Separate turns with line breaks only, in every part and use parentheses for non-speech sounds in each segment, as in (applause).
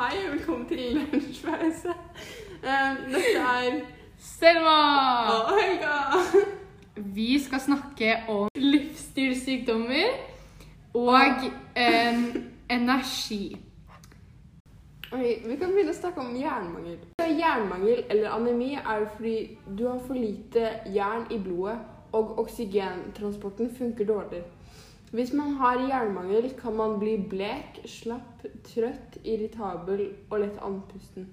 Hei, og velkommen til lunsjpause. Eh, dette er
Selma!
og Helga.
Vi skal snakke om livsstilssykdommer og em, energi.
Okay, vi kan begynne å snakke om jernmangel. Jernmangel eller anemi er fordi du har for lite jern i blodet, og oksygentransporten funker dårlig. Hvis man har jernmangel, kan man bli blek, slapp, trøtt, irritabel og lett andpusten.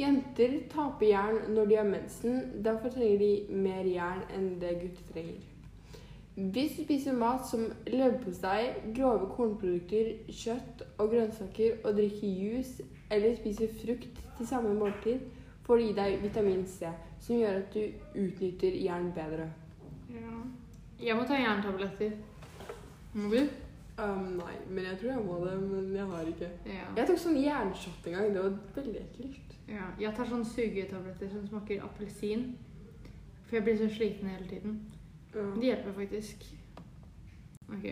Jenter taper jern når de har mensen, derfor trenger de mer jern enn det gutter trenger. Hvis du spiser mat som leverpostei, grove kornprodukter, kjøtt og grønnsaker og drikker juice eller spiser frukt til samme måltid, får det gi deg vitamin C, som gjør at du utnytter jern bedre.
Ja. Jeg må ta jerntabletter. Må du?
Um, nei, men jeg tror jeg må det, men jeg har ikke.
Ja.
Jeg tok sånn jernshot en gang. Det var veldig ekkelt.
ja. Jeg tar sånn sugetabletter som smaker appelsin. For jeg blir så sliten hele tiden.
Ja.
Det hjelper faktisk. Ok.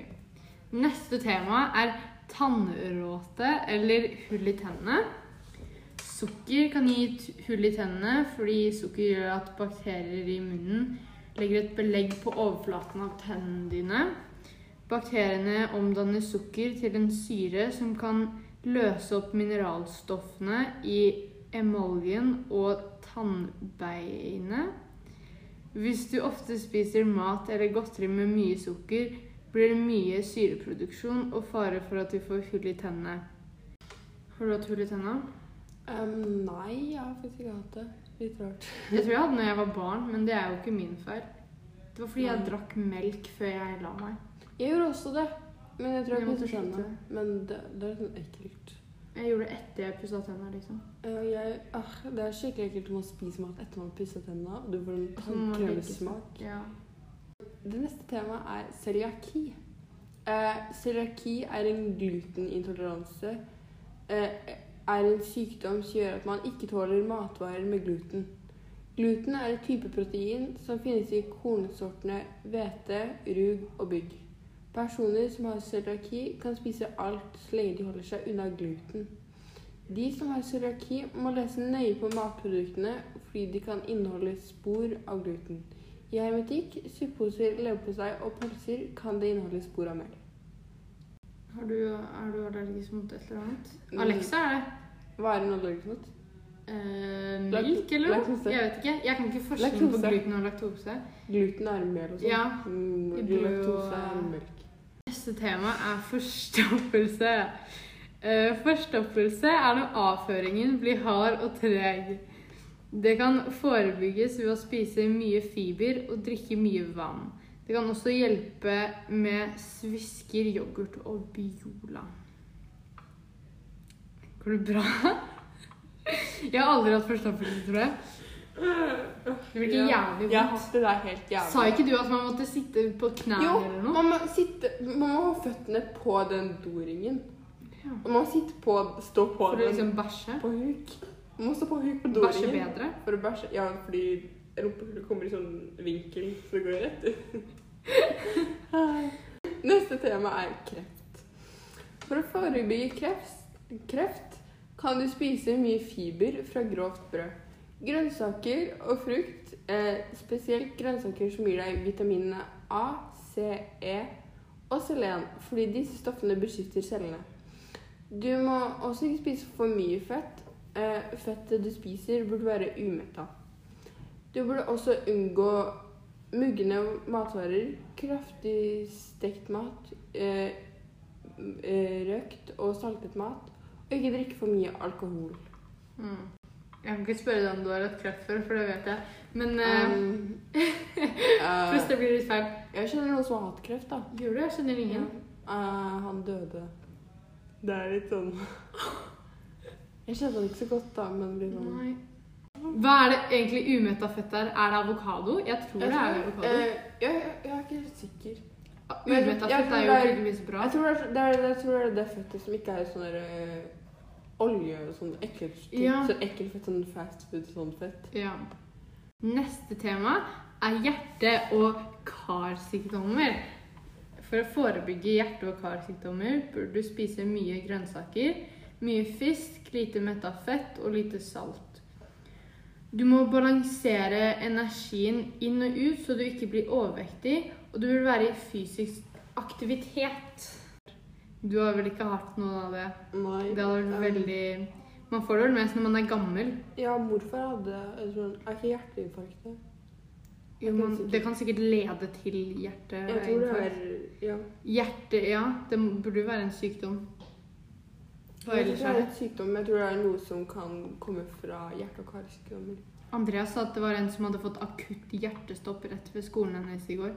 Neste tema er tannråte eller hull i tennene. Sukker kan gi hull i tennene fordi sukker gjør at bakterier i munnen legger et belegg på overflaten av tennene dine. Bakteriene omdanner sukker til en syre som kan løse opp mineralstoffene i emaljen og tannbeinet. Hvis du ofte spiser mat eller godteri med mye sukker, blir det mye syreproduksjon og fare for at du får hull i tennene. Har du hatt hull i tenna?
Um, nei, jeg har faktisk ikke hatt det. Litt rart. (laughs)
Jeg tror jeg hadde det når jeg var barn, men det er jo ikke min feil. Det var fordi jeg drakk melk før jeg la meg.
Jeg gjorde også det, men jeg tror jeg
Jeg måtte skjønne.
Men det, det er litt ekkelt.
Jeg gjorde det etter jeg pussa tenna, liksom.
Jeg, ah, det er skikkelig ekkelt å spise mat etter man har pussa tenna. Du får en tannkremsmak.
Ja.
Det neste temaet er cøliaki. Eh, cøliaki er en glutenintoleranse. Eh, er en sykdom som gjør at man ikke tåler matvarer med gluten. Gluten er et type protein som finnes i kornsortene hvete, rug og bygg. Personer som har cøliaki, kan spise alt så lenge de holder seg unna gluten. De som har cøliaki, må lese nøye på matproduktene fordi de kan inneholde spor av gluten. I hermetikk, supposer, leverpostei og pølser kan det inneholde spor av mel.
Har du, er du allergisk mot et eller annet?
Mm.
Alexa er det.
Hva er hun allergisk mot?
Eh, milk, eller noe? Jeg vet ikke. Jeg kan ikke forskjellen på gluten og laktose.
Gluten er mel og sånn.
Ja,
Mm, Laktose er melk.
Neste tema er forstoppelse. Eh, forstoppelse er når avføringen blir hard og treg. Det kan forebygges ved å spise mye fiber og drikke mye vann. Det kan også hjelpe med svisker, yoghurt og Biola. Går det bra? (laughs) Jeg har aldri hatt forstoppelse, tror jeg. Det blir
Ja.
jævlig
Ja,
vondt.
det er helt jævlig.
Sa ikke du at man måtte sitte på knærne
Jo,
eller noe?
man må, sitte, man må ha føttene på den doringen.
Ja.
Og man må sitte på, stå på
For å liksom bæsje?
på huk. Man må stå på huk på doringen.
Bæsje bedre?
For å bæsje. Ja, fordi rumpehullet kommer i sånn vinkel, så det går rett ut. (laughs) Neste tema er kreft. For å forebygge kreft, kreft kan du spise mye fiber fra grovt brød. Grønnsaker og frukt, eh, spesielt grønnsaker som gir deg vitaminene A, C, E og selen, fordi disse stoffene beskytter cellene. Du må også ikke spise for mye fett. Eh, fettet du spiser, burde være umetta. Du burde også unngå mugne matvarer, kraftig stekt mat, eh, eh, røkt og saltet mat, og ikke drikke for mye alkohol.
Mm. Jeg kan ikke spørre deg om du har hatt kreft før, for det vet jeg. Men eh,
Um, eh, (laughs) (laughs)
hvis det blir litt feil
jeg kjenner noen som har hatt kreft, da.
Gjør du? Jeg kjenner ingen.
Eh, han døde. Det er litt sånn (laughs) Jeg kjenner han ikke så godt, da, men sånn
Nei. Hva er det egentlig umetta fett er? Er det avokado? Jeg tror det er avokado.
eh, jeg, jeg, jeg er ikke helt sikker. jeg-
Umetta fett er jo tydeligvis bra.
Jeg tror det er, det det det fettet som ikke er sånn derre eh, olje og sånn ekkelt.
Ja.
Så ekkelt fett, sånn fast food sånn fett.
Ja. Neste tema er hjerte- og karsykdommer. For å forebygge hjerte- og karsykdommer burde du spise mye grønnsaker, Mye fisk, lite metta fett og lite salt. Du må balansere energien inn og ut så du ikke blir overvektig, og du vil være i fysisk aktivitet. Du har vel ikke hatt noe av det?
Nei.
Det hadde vært
um,
veldig Man får det vel mest når man er gammel.
Ja, morfar hadde jeg tror, Er ikke hjerteinfarkt det?
Jo, man, det kan sikkert lede til hjerteinfarkt.
Jeg tror det er. Ja.
Hjerte, ja. Det burde jo være en sykdom. Hva
Jeg tror ikke det er et sykdom, jeg tror det er noe som kan komme fra hjerte- og karsykdommer.
Andreas sa at det var en som hadde fått akutt hjertestopp rett ved skolen hennes i går.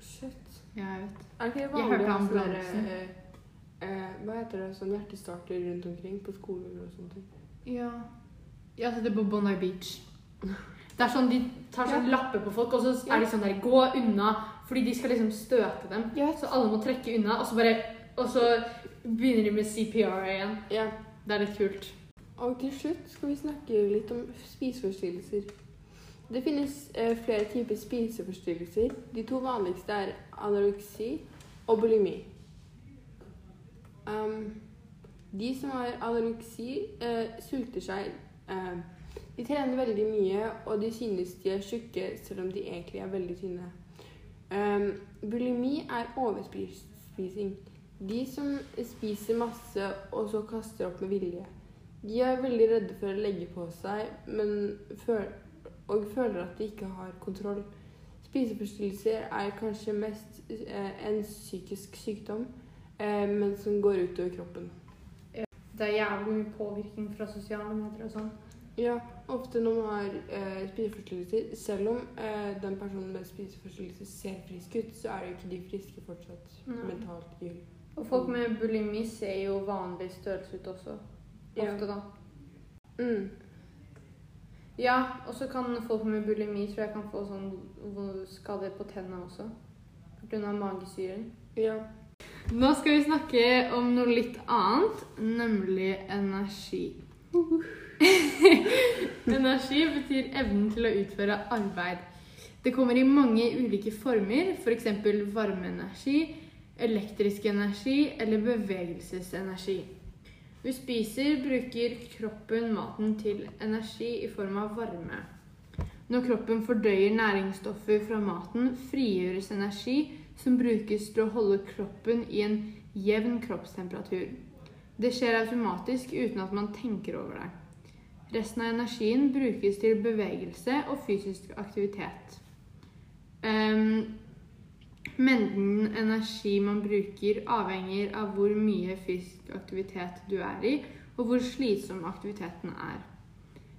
Shit.
Ja, jeg vet.
Er det
Jeg
vanlig å ha sånn derre, eh, Hva heter det? Sånn hjertestarter rundt omkring på skoler og sånne ting.
Ja. Jeg det på Bondi Beach. Det er sånn De tar sånn lapper på folk, og så er de sånn der Gå unna! Fordi de skal liksom støte dem.
Yes.
Så alle må trekke unna, og så bare Og så begynner de med CPR igjen.
ja.
Det er litt kult.
Og til slutt skal vi snakke litt om spiseforstyrrelser. Det finnes eh, flere typer spiseforstyrrelser. De to vanligste er anoreksi og bulimi. De som har anoreksi, eh, sulter seg. Eh, de trener veldig mye, og de synes de er tjukke selv om de egentlig er veldig tynne. Um, bulimi er overspising. De som spiser masse og så kaster opp med vilje. De er veldig redde for å legge på seg føl og føler at de ikke har kontroll. Spiseforstyrrelser er kanskje mest eh, en psykisk sykdom, eh, men som går utover kroppen.
Det er jævlig mye påvirkning fra sosiale medier og sånn.
Ja, ofte når man har eh, spiseforstyrrelser, selv om eh, den personen med spiseforstyrrelser ser frisk ut, så er jo ikke de friske fortsatt
Nei.
mentalt. i-
Og folk med bulimi ser jo vanlig størrelse ut også.
Ja.
Ofte, da.
Mm.
Ja, og så kan folk med bulimi tror jeg kan få sånn skader på tennene også. Pga. magesyren.
Ja.
Nå skal vi snakke om noe litt annet, nemlig energi. (laughs) energi betyr evnen til å utføre arbeid. Det kommer i mange ulike former, f.eks. varmeenergi, elektrisk energi eller bevegelsesenergi. Vi spiser, bruker kroppen maten til energi i form av varme. Når kroppen fordøyer næringsstoffer fra maten, frigjøres energi som brukes til å holde kroppen i en jevn kroppstemperatur. Det skjer automatisk uten at man tenker over det. Resten av energien brukes til bevegelse og fysisk aktivitet. Um, mengden energi man bruker, avhenger av hvor mye fysisk aktivitet du er i, og hvor slitsom aktiviteten er.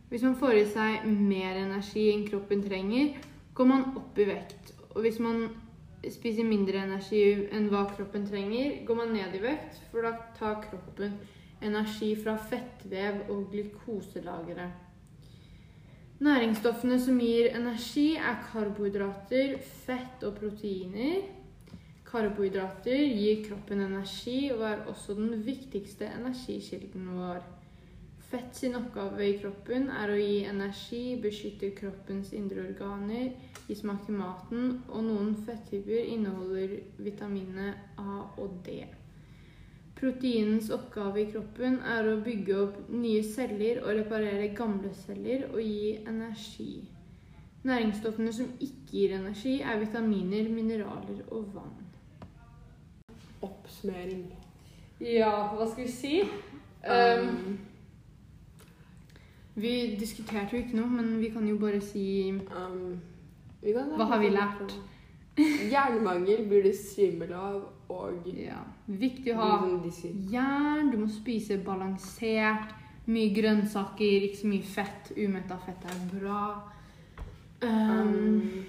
Hvis man får i seg mer energi enn kroppen trenger, går man opp i vekt. Og hvis man spiser mindre energi enn hva kroppen trenger, går man ned i vekt, for da tar kroppen energi fra fettvev og glukoselagre. Næringsstoffene som gir energi, er karbohydrater, fett og proteiner. Karbohydrater gir kroppen energi og er også den viktigste energikilden vår. Fett sin oppgave i kroppen er å gi energi, beskytte kroppens indre organer, gi smak til maten, og noen fettyper inneholder vitaminene A og D. Proteinens oppgave i kroppen er å bygge opp nye celler og reparere gamle celler og gi energi. Næringsstoffene som ikke gir energi, er vitaminer, mineraler og vann.
Oppsummering.
Ja, hva skal vi si?
Um,
vi diskuterte jo ikke noe, men vi kan jo bare si
um,
Hva har vi lært?
Jernmangel blir du svimmel av, og
ja, Viktig å ha jern. Du må spise balansert. Mye grønnsaker, ikke så mye fett. Umetta fett er bra. Um,
Um,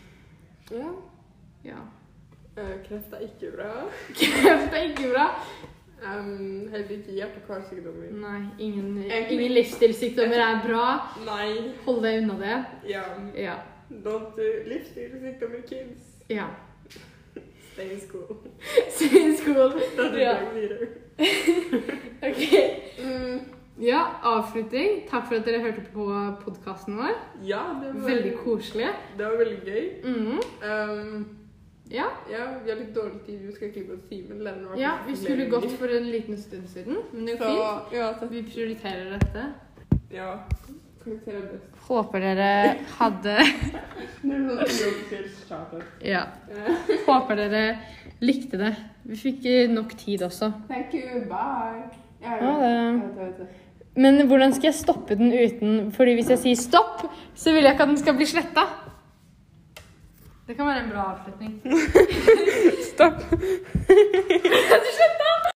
ja.
ja.
Eh, kreft er ikke bra.
Kreft er ikke bra.
Um, heller ikke hjerte- og karsykdommer.
Nei, ingen, ingen livsstilssykdommer er bra.
Nei.
Hold deg unna det.
Ja.
Ja.
Don't do livsstilssykdommer, kids.
ja.
Stay in school. (laughs)
Stay in
school. er
Ja.
det videre. (laughs)
Ok.
Mm,
Ja, avslutning. Takk for at dere hørte på podkasten vår.
ja, det var
Veldig koselig.
Det var veldig gøy.
Mm.
Um,
Ja,
Ja, vi har litt dårlig tid. Vi skal klippe oss timen.
ja vi skulle gått for en liten stund siden, men det går fint.
ja,
Vi prioriterer dette.
ja. Karakter er best.
Håper dere hadde (laughs)
sånn.
Ja. (laughs) Håper dere likte det. Vi fikk eh, nok tid også.
Thank you, bye. Ja, det.
Men hvordan skal jeg stoppe den uten Fordi hvis jeg sier stopp, så vil jeg ikke at den skal bli sletta. Det kan være en bra avslutning. (laughs)
Stopp. (laughs)